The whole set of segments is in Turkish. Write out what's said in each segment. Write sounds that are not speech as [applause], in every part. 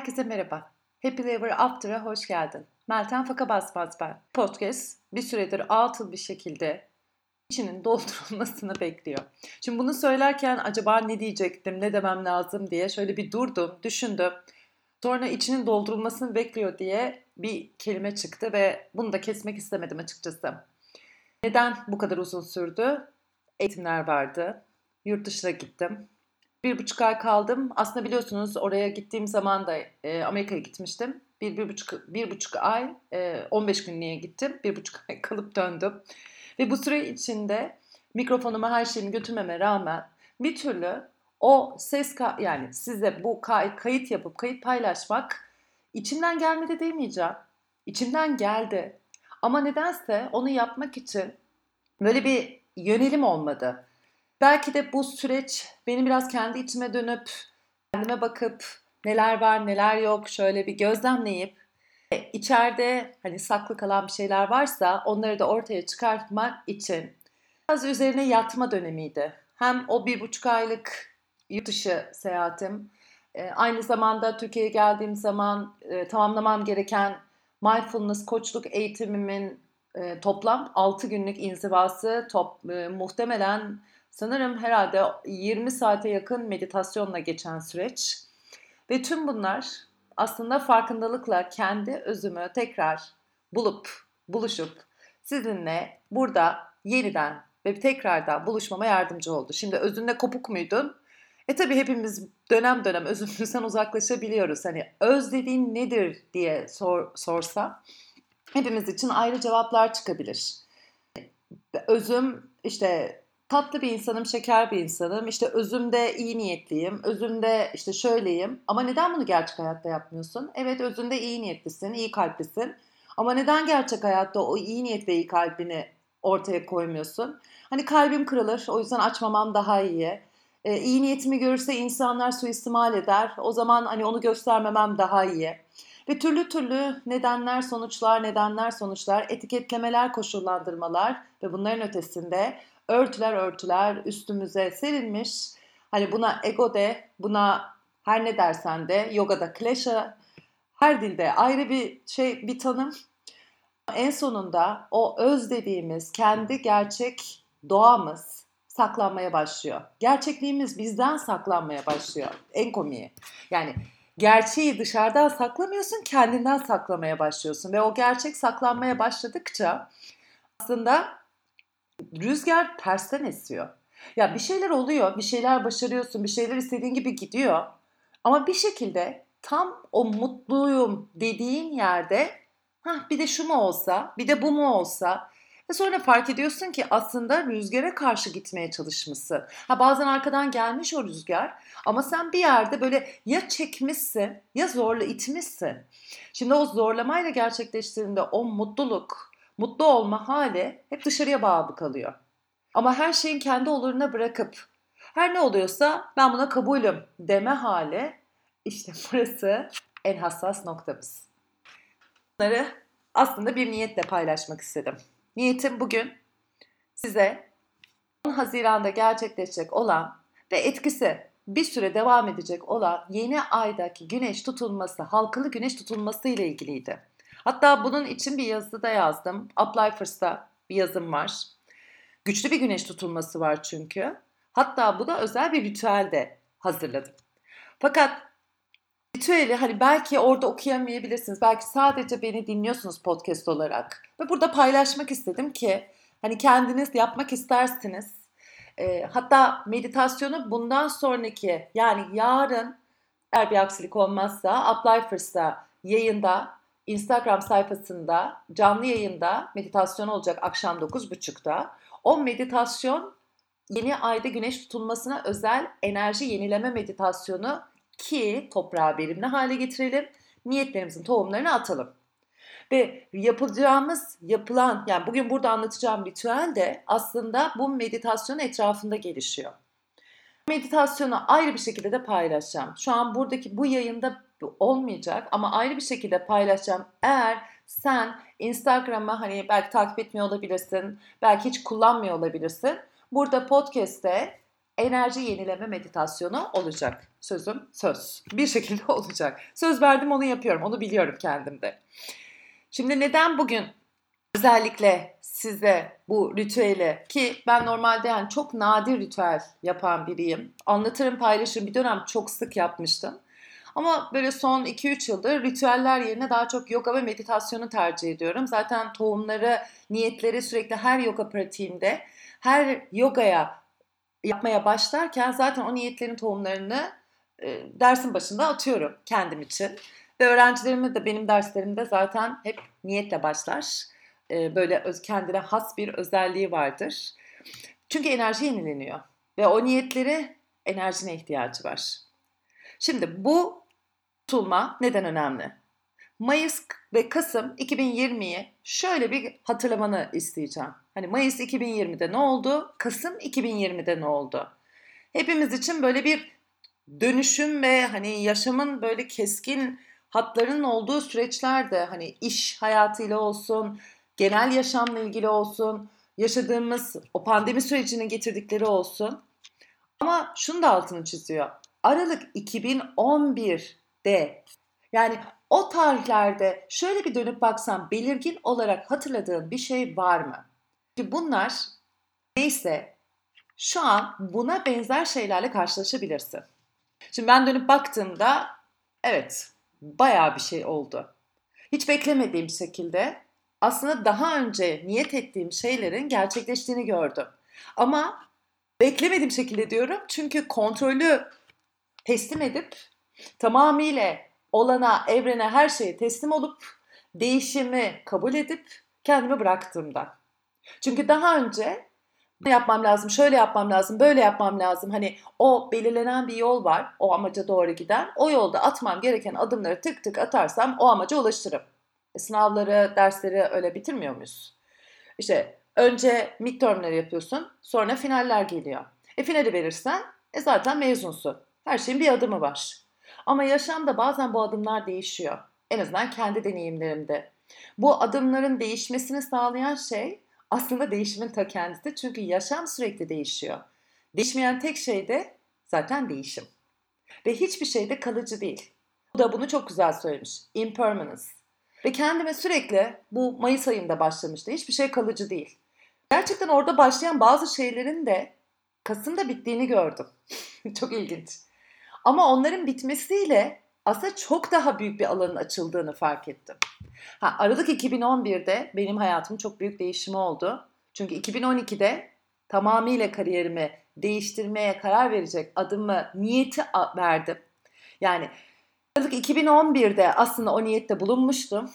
Herkese merhaba. Happy Ever After'a hoş geldin. Meltem Faka Basmaz ben. Podcast bir süredir atıl bir şekilde içinin doldurulmasını bekliyor. Şimdi bunu söylerken acaba ne diyecektim, ne demem lazım diye şöyle bir durdum, düşündüm. Sonra içinin doldurulmasını bekliyor diye bir kelime çıktı ve bunu da kesmek istemedim açıkçası. Neden bu kadar uzun sürdü? Eğitimler vardı. Yurt dışına gittim. Bir buçuk ay kaldım. Aslında biliyorsunuz oraya gittiğim zaman da e, Amerika'ya gitmiştim. Bir, bir, buçuk, bir buçuk ay, e, 15 günlüğe gittim. Bir buçuk ay [laughs] kalıp döndüm. Ve bu süre içinde mikrofonumu her şeyimi götürmeme rağmen bir türlü o ses yani size bu kay kayıt yapıp kayıt paylaşmak içimden gelmedi demeyeceğim. İçimden geldi. Ama nedense onu yapmak için böyle bir yönelim olmadı. Belki de bu süreç benim biraz kendi içime dönüp kendime bakıp neler var neler yok şöyle bir gözlemleyip içeride hani saklı kalan bir şeyler varsa onları da ortaya çıkartmak için biraz üzerine yatma dönemiydi. Hem o bir buçuk aylık yurt dışı seyahatim e, aynı zamanda Türkiye'ye geldiğim zaman e, tamamlamam gereken mindfulness koçluk eğitimimin e, toplam 6 günlük inzivası top, muhtemelen Sanırım herhalde 20 saate yakın meditasyonla geçen süreç. Ve tüm bunlar aslında farkındalıkla kendi özümü tekrar bulup, buluşup sizinle burada yeniden ve tekrardan buluşmama yardımcı oldu. Şimdi özünde kopuk muydun? E tabi hepimiz dönem dönem özümüzden uzaklaşabiliyoruz. Hani öz dediğin nedir diye sor, sorsa hepimiz için ayrı cevaplar çıkabilir. Özüm işte tatlı bir insanım, şeker bir insanım. İşte özümde iyi niyetliyim, özümde işte şöyleyim. Ama neden bunu gerçek hayatta yapmıyorsun? Evet özünde iyi niyetlisin, iyi kalplisin. Ama neden gerçek hayatta o iyi niyet ve iyi kalbini ortaya koymuyorsun? Hani kalbim kırılır, o yüzden açmamam daha iyi. Ee, iyi niyetimi görürse insanlar suistimal eder. O zaman hani onu göstermemem daha iyi. Ve türlü türlü nedenler, sonuçlar, nedenler, sonuçlar, etiketlemeler, koşullandırmalar ve bunların ötesinde örtüler örtüler üstümüze serilmiş. Hani buna ego de, buna her ne dersen de, yogada klesha, her dilde ayrı bir şey, bir tanım. En sonunda o öz dediğimiz kendi gerçek doğamız saklanmaya başlıyor. Gerçekliğimiz bizden saklanmaya başlıyor. En komiği. Yani gerçeği dışarıdan saklamıyorsun, kendinden saklamaya başlıyorsun. Ve o gerçek saklanmaya başladıkça aslında rüzgar tersten esiyor. Ya bir şeyler oluyor, bir şeyler başarıyorsun, bir şeyler istediğin gibi gidiyor. Ama bir şekilde tam o mutluyum dediğin yerde ha bir de şu mu olsa, bir de bu mu olsa ve sonra fark ediyorsun ki aslında rüzgara karşı gitmeye çalışmışsın. Ha bazen arkadan gelmiş o rüzgar ama sen bir yerde böyle ya çekmişsin ya zorla itmişsin. Şimdi o zorlamayla gerçekleştirdiğinde o mutluluk, mutlu olma hali hep dışarıya bağlı kalıyor. Ama her şeyin kendi oluruna bırakıp her ne oluyorsa ben buna kabulüm deme hali işte [laughs] burası en hassas noktamız. Bunları aslında bir niyetle paylaşmak istedim. Niyetim bugün size 10 Haziran'da gerçekleşecek olan ve etkisi bir süre devam edecek olan yeni aydaki güneş tutulması, halkalı güneş tutulması ile ilgiliydi. Hatta bunun için bir yazı da yazdım. Apply bir yazım var. Güçlü bir güneş tutulması var çünkü. Hatta bu da özel bir ritüel de hazırladım. Fakat ritüeli hani belki orada okuyamayabilirsiniz. Belki sadece beni dinliyorsunuz podcast olarak. Ve burada paylaşmak istedim ki hani kendiniz yapmak istersiniz. E, hatta meditasyonu bundan sonraki yani yarın eğer bir aksilik olmazsa Apply yayında Instagram sayfasında canlı yayında meditasyon olacak akşam 9.30'da. O meditasyon yeni ayda güneş tutulmasına özel enerji yenileme meditasyonu ki toprağı verimli hale getirelim. Niyetlerimizin tohumlarını atalım. Ve yapacağımız, yapılan, yani bugün burada anlatacağım ritüel de aslında bu meditasyon etrafında gelişiyor. Meditasyonu ayrı bir şekilde de paylaşacağım. Şu an buradaki bu yayında olmayacak ama ayrı bir şekilde paylaşacağım. Eğer sen Instagram'ı hani belki takip etmiyor olabilirsin, belki hiç kullanmıyor olabilirsin. Burada podcast'te enerji yenileme meditasyonu olacak. Sözüm söz. Bir şekilde [laughs] olacak. Söz verdim onu yapıyorum. Onu biliyorum kendimde. Şimdi neden bugün özellikle size bu ritüeli ki ben normalde yani çok nadir ritüel yapan biriyim. Anlatırım paylaşırım bir dönem çok sık yapmıştım. Ama böyle son 2-3 yıldır ritüeller yerine daha çok yoga ve meditasyonu tercih ediyorum. Zaten tohumları, niyetleri sürekli her yoga pratiğimde, her yogaya yapmaya başlarken zaten o niyetlerin tohumlarını e, dersin başında atıyorum kendim için. Ve öğrencilerime de benim derslerimde zaten hep niyetle başlar. E, böyle öz, kendine has bir özelliği vardır. Çünkü enerji yenileniyor. Ve o niyetleri enerjine ihtiyacı var. Şimdi bu tutulma neden önemli? Mayıs ve Kasım 2020'yi şöyle bir hatırlamanı isteyeceğim. Hani Mayıs 2020'de ne oldu? Kasım 2020'de ne oldu? Hepimiz için böyle bir dönüşüm ve hani yaşamın böyle keskin hatların olduğu süreçlerde hani iş hayatıyla olsun, genel yaşamla ilgili olsun, yaşadığımız o pandemi sürecinin getirdikleri olsun. Ama şunu da altını çiziyor. Aralık 2011'de yani o tarihlerde şöyle bir dönüp baksam belirgin olarak hatırladığın bir şey var mı? Ki bunlar neyse şu an buna benzer şeylerle karşılaşabilirsin. Şimdi ben dönüp baktığımda evet bayağı bir şey oldu. Hiç beklemediğim şekilde aslında daha önce niyet ettiğim şeylerin gerçekleştiğini gördüm. Ama beklemediğim şekilde diyorum çünkü kontrolü teslim edip tamamıyla olana, evrene, her şeye teslim olup değişimi kabul edip kendimi bıraktığımda. Çünkü daha önce yapmam lazım, şöyle yapmam lazım, böyle yapmam lazım. Hani o belirlenen bir yol var, o amaca doğru giden. O yolda atmam gereken adımları tık tık atarsam o amaca ulaşırım. E, sınavları, dersleri öyle bitirmiyor muyuz? İşte önce midtermleri yapıyorsun, sonra finaller geliyor. E finali verirsen e zaten mezunsun. Her şeyin bir adımı var. Ama yaşamda bazen bu adımlar değişiyor. En azından kendi deneyimlerimde. Bu adımların değişmesini sağlayan şey aslında değişimin ta kendisi. Çünkü yaşam sürekli değişiyor. Değişmeyen tek şey de zaten değişim. Ve hiçbir şey de kalıcı değil. Bu da bunu çok güzel söylemiş. Impermanence. Ve kendime sürekli bu Mayıs ayında başlamıştı. Hiçbir şey kalıcı değil. Gerçekten orada başlayan bazı şeylerin de Kasım'da bittiğini gördüm. [laughs] çok ilginç. Ama onların bitmesiyle aslında çok daha büyük bir alanın açıldığını fark ettim. Ha, Aralık 2011'de benim hayatım çok büyük değişimi oldu. Çünkü 2012'de tamamıyla kariyerimi değiştirmeye karar verecek adımı, niyeti verdim. Yani Aralık 2011'de aslında o niyette bulunmuştum.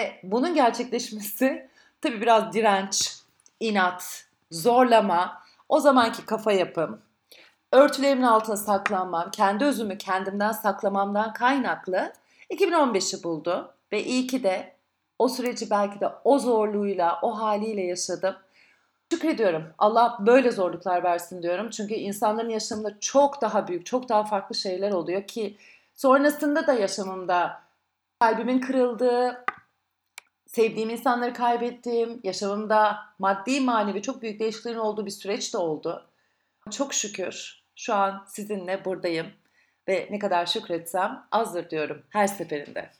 Ve bunun gerçekleşmesi tabii biraz direnç, inat, zorlama, o zamanki kafa yapım, örtülerimin altına saklanmam, kendi özümü kendimden saklamamdan kaynaklı 2015'i buldu. Ve iyi ki de o süreci belki de o zorluğuyla, o haliyle yaşadım. Şükrediyorum. Allah böyle zorluklar versin diyorum. Çünkü insanların yaşamında çok daha büyük, çok daha farklı şeyler oluyor ki sonrasında da yaşamımda kalbimin kırıldığı, sevdiğim insanları kaybettiğim, yaşamımda maddi manevi çok büyük değişikliklerin olduğu bir süreç de oldu. Çok şükür şu an sizinle buradayım ve ne kadar şükretsem azdır diyorum her seferinde.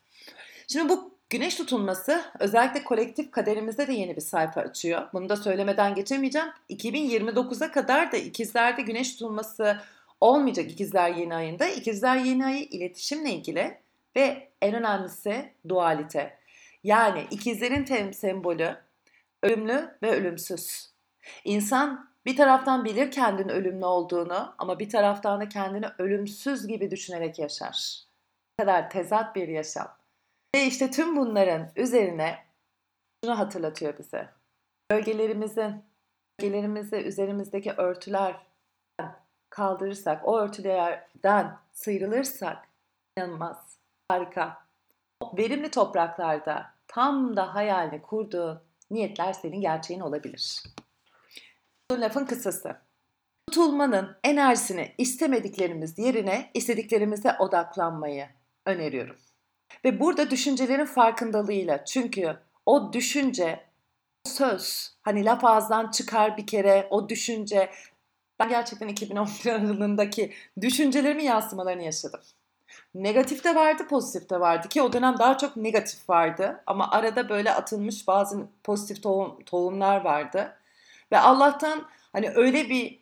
Şimdi bu güneş tutulması özellikle kolektif kaderimizde de yeni bir sayfa açıyor. Bunu da söylemeden geçemeyeceğim. 2029'a kadar da ikizlerde güneş tutulması olmayacak ikizler yeni ayında. İkizler yeni ayı iletişimle ilgili ve en önemlisi dualite. Yani ikizlerin tem sembolü ölümlü ve ölümsüz. İnsan bir taraftan bilir kendinin ölümlü olduğunu ama bir taraftan da kendini ölümsüz gibi düşünerek yaşar. Bu kadar tezat bir yaşam. Ve işte tüm bunların üzerine şunu hatırlatıyor bize. Bölgelerimizin, bölgelerimizi üzerimizdeki örtüler kaldırırsak, o örtülerden sıyrılırsak inanılmaz, harika. Verimli topraklarda tam da hayalini kurduğun niyetler senin gerçeğin olabilir. Lafın kısası. Tutulmanın enerjisini istemediklerimiz yerine istediklerimize odaklanmayı öneriyorum. Ve burada düşüncelerin farkındalığıyla çünkü o düşünce, söz, hani laf ağızdan çıkar bir kere o düşünce Ben gerçekten 2011 aralığındaki düşüncelerimin yansımalarını yaşadım. Negatif de vardı, pozitif de vardı ki o dönem daha çok negatif vardı. Ama arada böyle atılmış bazı pozitif tohum, tohumlar vardı. Ve Allah'tan hani öyle bir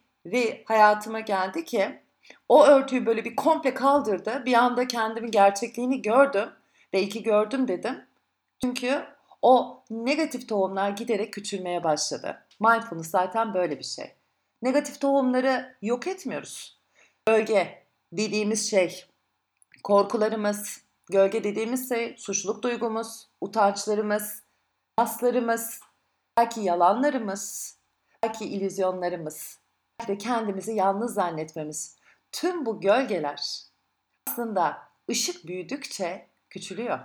hayatıma geldi ki o örtüyü böyle bir komple kaldırdı. Bir anda kendimin gerçekliğini gördüm. Ve iki gördüm dedim. Çünkü o negatif tohumlar giderek küçülmeye başladı. Mindfulness zaten böyle bir şey. Negatif tohumları yok etmiyoruz. Gölge dediğimiz şey, korkularımız, gölge dediğimiz şey suçluluk duygumuz, utançlarımız, aslarımız, belki yalanlarımız, belki illüzyonlarımız, belki de kendimizi yalnız zannetmemiz. Tüm bu gölgeler aslında ışık büyüdükçe küçülüyor.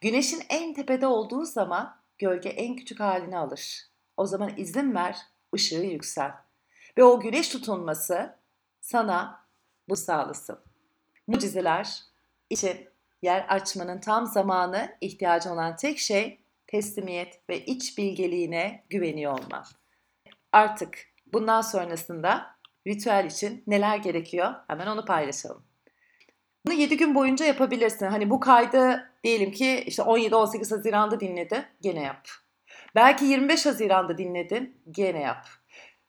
Güneşin en tepede olduğu zaman gölge en küçük halini alır. O zaman izin ver, ışığı yüksel. Ve o güneş tutunması sana bu sağlasın. Mucizeler için yer açmanın tam zamanı ihtiyacı olan tek şey teslimiyet ve iç bilgeliğine güveniyor olma. Artık bundan sonrasında ritüel için neler gerekiyor hemen onu paylaşalım. Bunu 7 gün boyunca yapabilirsin. Hani bu kaydı diyelim ki işte 17-18 Haziran'da dinledi, gene yap. Belki 25 Haziran'da dinledin, gene yap.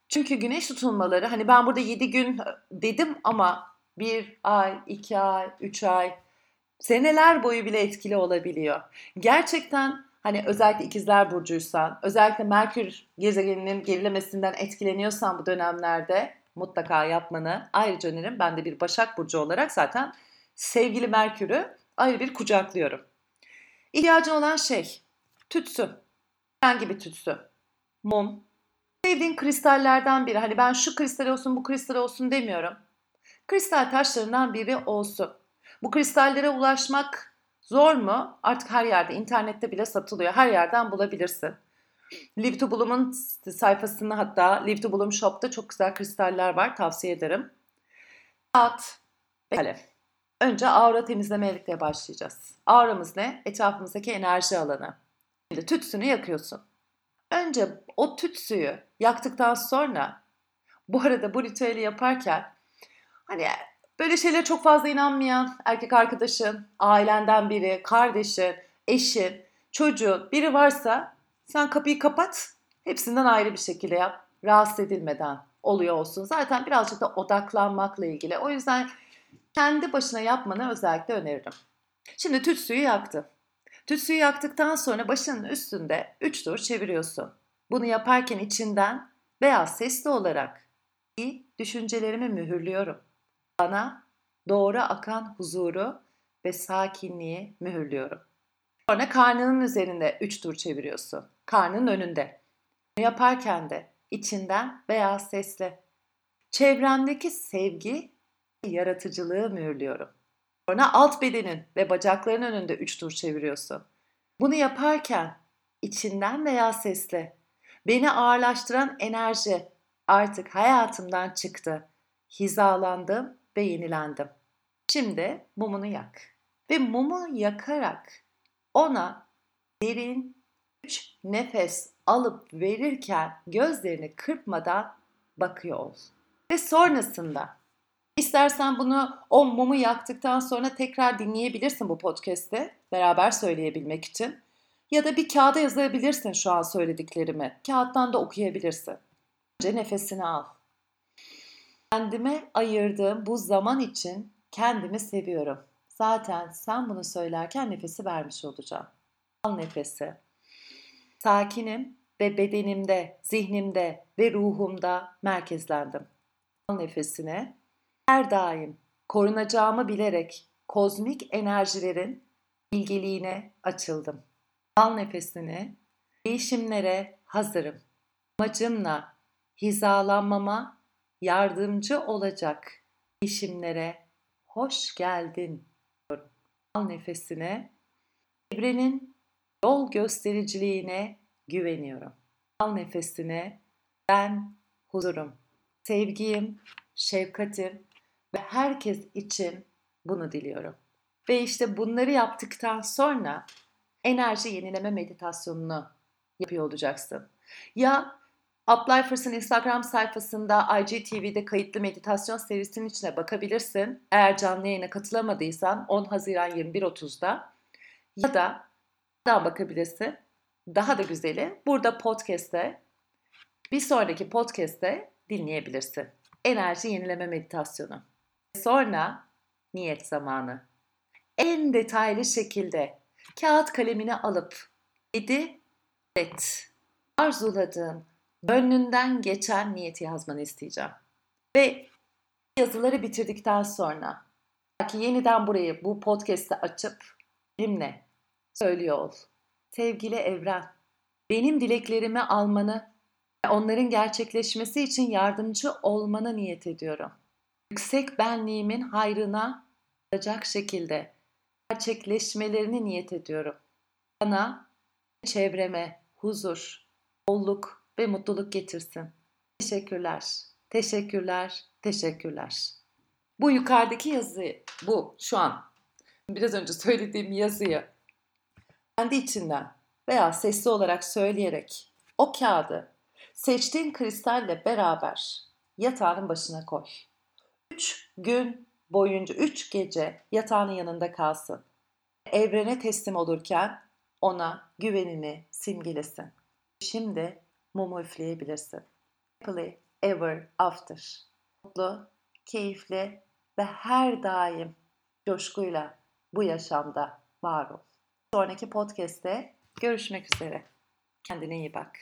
Çünkü güneş tutulmaları hani ben burada 7 gün dedim ama 1 ay, 2 ay, 3 ay, seneler boyu bile etkili olabiliyor. Gerçekten hani özellikle ikizler burcuysan, özellikle Merkür gezegeninin gerilemesinden etkileniyorsan bu dönemlerde mutlaka yapmanı ayrıca öneririm. Ben de bir Başak Burcu olarak zaten sevgili Merkür'ü ayrı bir kucaklıyorum. İhtiyacın olan şey tütsü. Herhangi bir tütsü. Mum. Sevdiğin kristallerden biri. Hani ben şu kristal olsun bu kristal olsun demiyorum. Kristal taşlarından biri olsun. Bu kristallere ulaşmak zor mu? Artık her yerde, internette bile satılıyor. Her yerden bulabilirsin. Live to Bloom'un sayfasında hatta Live to Bloom Shop'ta çok güzel kristaller var. Tavsiye ederim. At ve kalem. Önce aura temizlemeyle başlayacağız. Auramız ne? Etrafımızdaki enerji alanı. Şimdi tütsünü yakıyorsun. Önce o tütsüyü yaktıktan sonra bu arada bu ritüeli yaparken hani böyle şeylere çok fazla inanmayan erkek arkadaşın, ailenden biri, kardeşin, eşin, çocuğun biri varsa sen kapıyı kapat. Hepsinden ayrı bir şekilde yap. Rahatsız edilmeden oluyor olsun. Zaten birazcık da odaklanmakla ilgili. O yüzden kendi başına yapmanı özellikle öneririm. Şimdi tütsüyü yaktı. Tütsüyü yaktıktan sonra başının üstünde 3 tur çeviriyorsun. Bunu yaparken içinden veya sesli olarak iyi düşüncelerimi mühürlüyorum. Bana doğru akan huzuru ve sakinliği mühürlüyorum. Sonra karnının üzerinde 3 tur çeviriyorsun. Karnın önünde. Yaparken de içinden veya sesle çevremdeki sevgi yaratıcılığı mühürlüyorum. Sonra alt bedenin ve bacakların önünde 3 tur çeviriyorsun. Bunu yaparken içinden veya sesle beni ağırlaştıran enerji artık hayatımdan çıktı. Hizalandım ve yenilendim. Şimdi mumunu yak. Ve mumu yakarak ona derin 3 nefes alıp verirken gözlerini kırpmadan bakıyor ol. Ve sonrasında istersen bunu o mumu yaktıktan sonra tekrar dinleyebilirsin bu podcast'te beraber söyleyebilmek için. Ya da bir kağıda yazabilirsin şu an söylediklerimi. Kağıttan da okuyabilirsin. Önce nefesini al. Kendime ayırdığım bu zaman için kendimi seviyorum. Zaten sen bunu söylerken nefesi vermiş olacağım. Al nefesi. Sakinim ve bedenimde, zihnimde ve ruhumda merkezlendim. Al nefesine. Her daim korunacağımı bilerek kozmik enerjilerin bilgeliğine açıldım. Al nefesini. Değişimlere hazırım. Amacımla hizalanmama yardımcı olacak değişimlere hoş geldin. Al nefesine. Evrenin yol göstericiliğine güveniyorum. Al nefesine. Ben huzurum, sevgiyim, şefkatim ve herkes için bunu diliyorum. Ve işte bunları yaptıktan sonra enerji yenileme meditasyonunu yapıyor olacaksın. Ya Uplifers'ın Instagram sayfasında IGTV'de kayıtlı meditasyon serisinin içine bakabilirsin. Eğer canlı yayına katılamadıysan 10 Haziran 21.30'da ya da daha bakabilirsin. Daha da güzeli burada podcast'te bir sonraki podcast'te dinleyebilirsin. Enerji yenileme meditasyonu. Sonra niyet zamanı. En detaylı şekilde kağıt kalemini alıp 7 et arzuladığın gönlünden geçen niyeti yazmanı isteyeceğim. Ve yazıları bitirdikten sonra belki yeniden burayı bu podcast'ı açıp benimle söylüyor ol. Sevgili evren, benim dileklerimi almanı ve onların gerçekleşmesi için yardımcı olmana niyet ediyorum. Yüksek benliğimin hayrına olacak şekilde gerçekleşmelerini niyet ediyorum. Bana, çevreme huzur, bolluk ve mutluluk getirsin. Teşekkürler, teşekkürler, teşekkürler. Bu yukarıdaki yazı, bu şu an biraz önce söylediğim yazıyı kendi içinden veya sesli olarak söyleyerek o kağıdı seçtiğin kristalle beraber yatağının başına koy. Üç gün boyunca, üç gece yatağının yanında kalsın. Evrene teslim olurken ona güvenini simgelesin. Şimdi mumu üfleyebilirsin. Happily ever after. Mutlu, keyifli ve her daim coşkuyla bu yaşamda var ol. Sonraki podcast'te görüşmek üzere. Kendine iyi bak.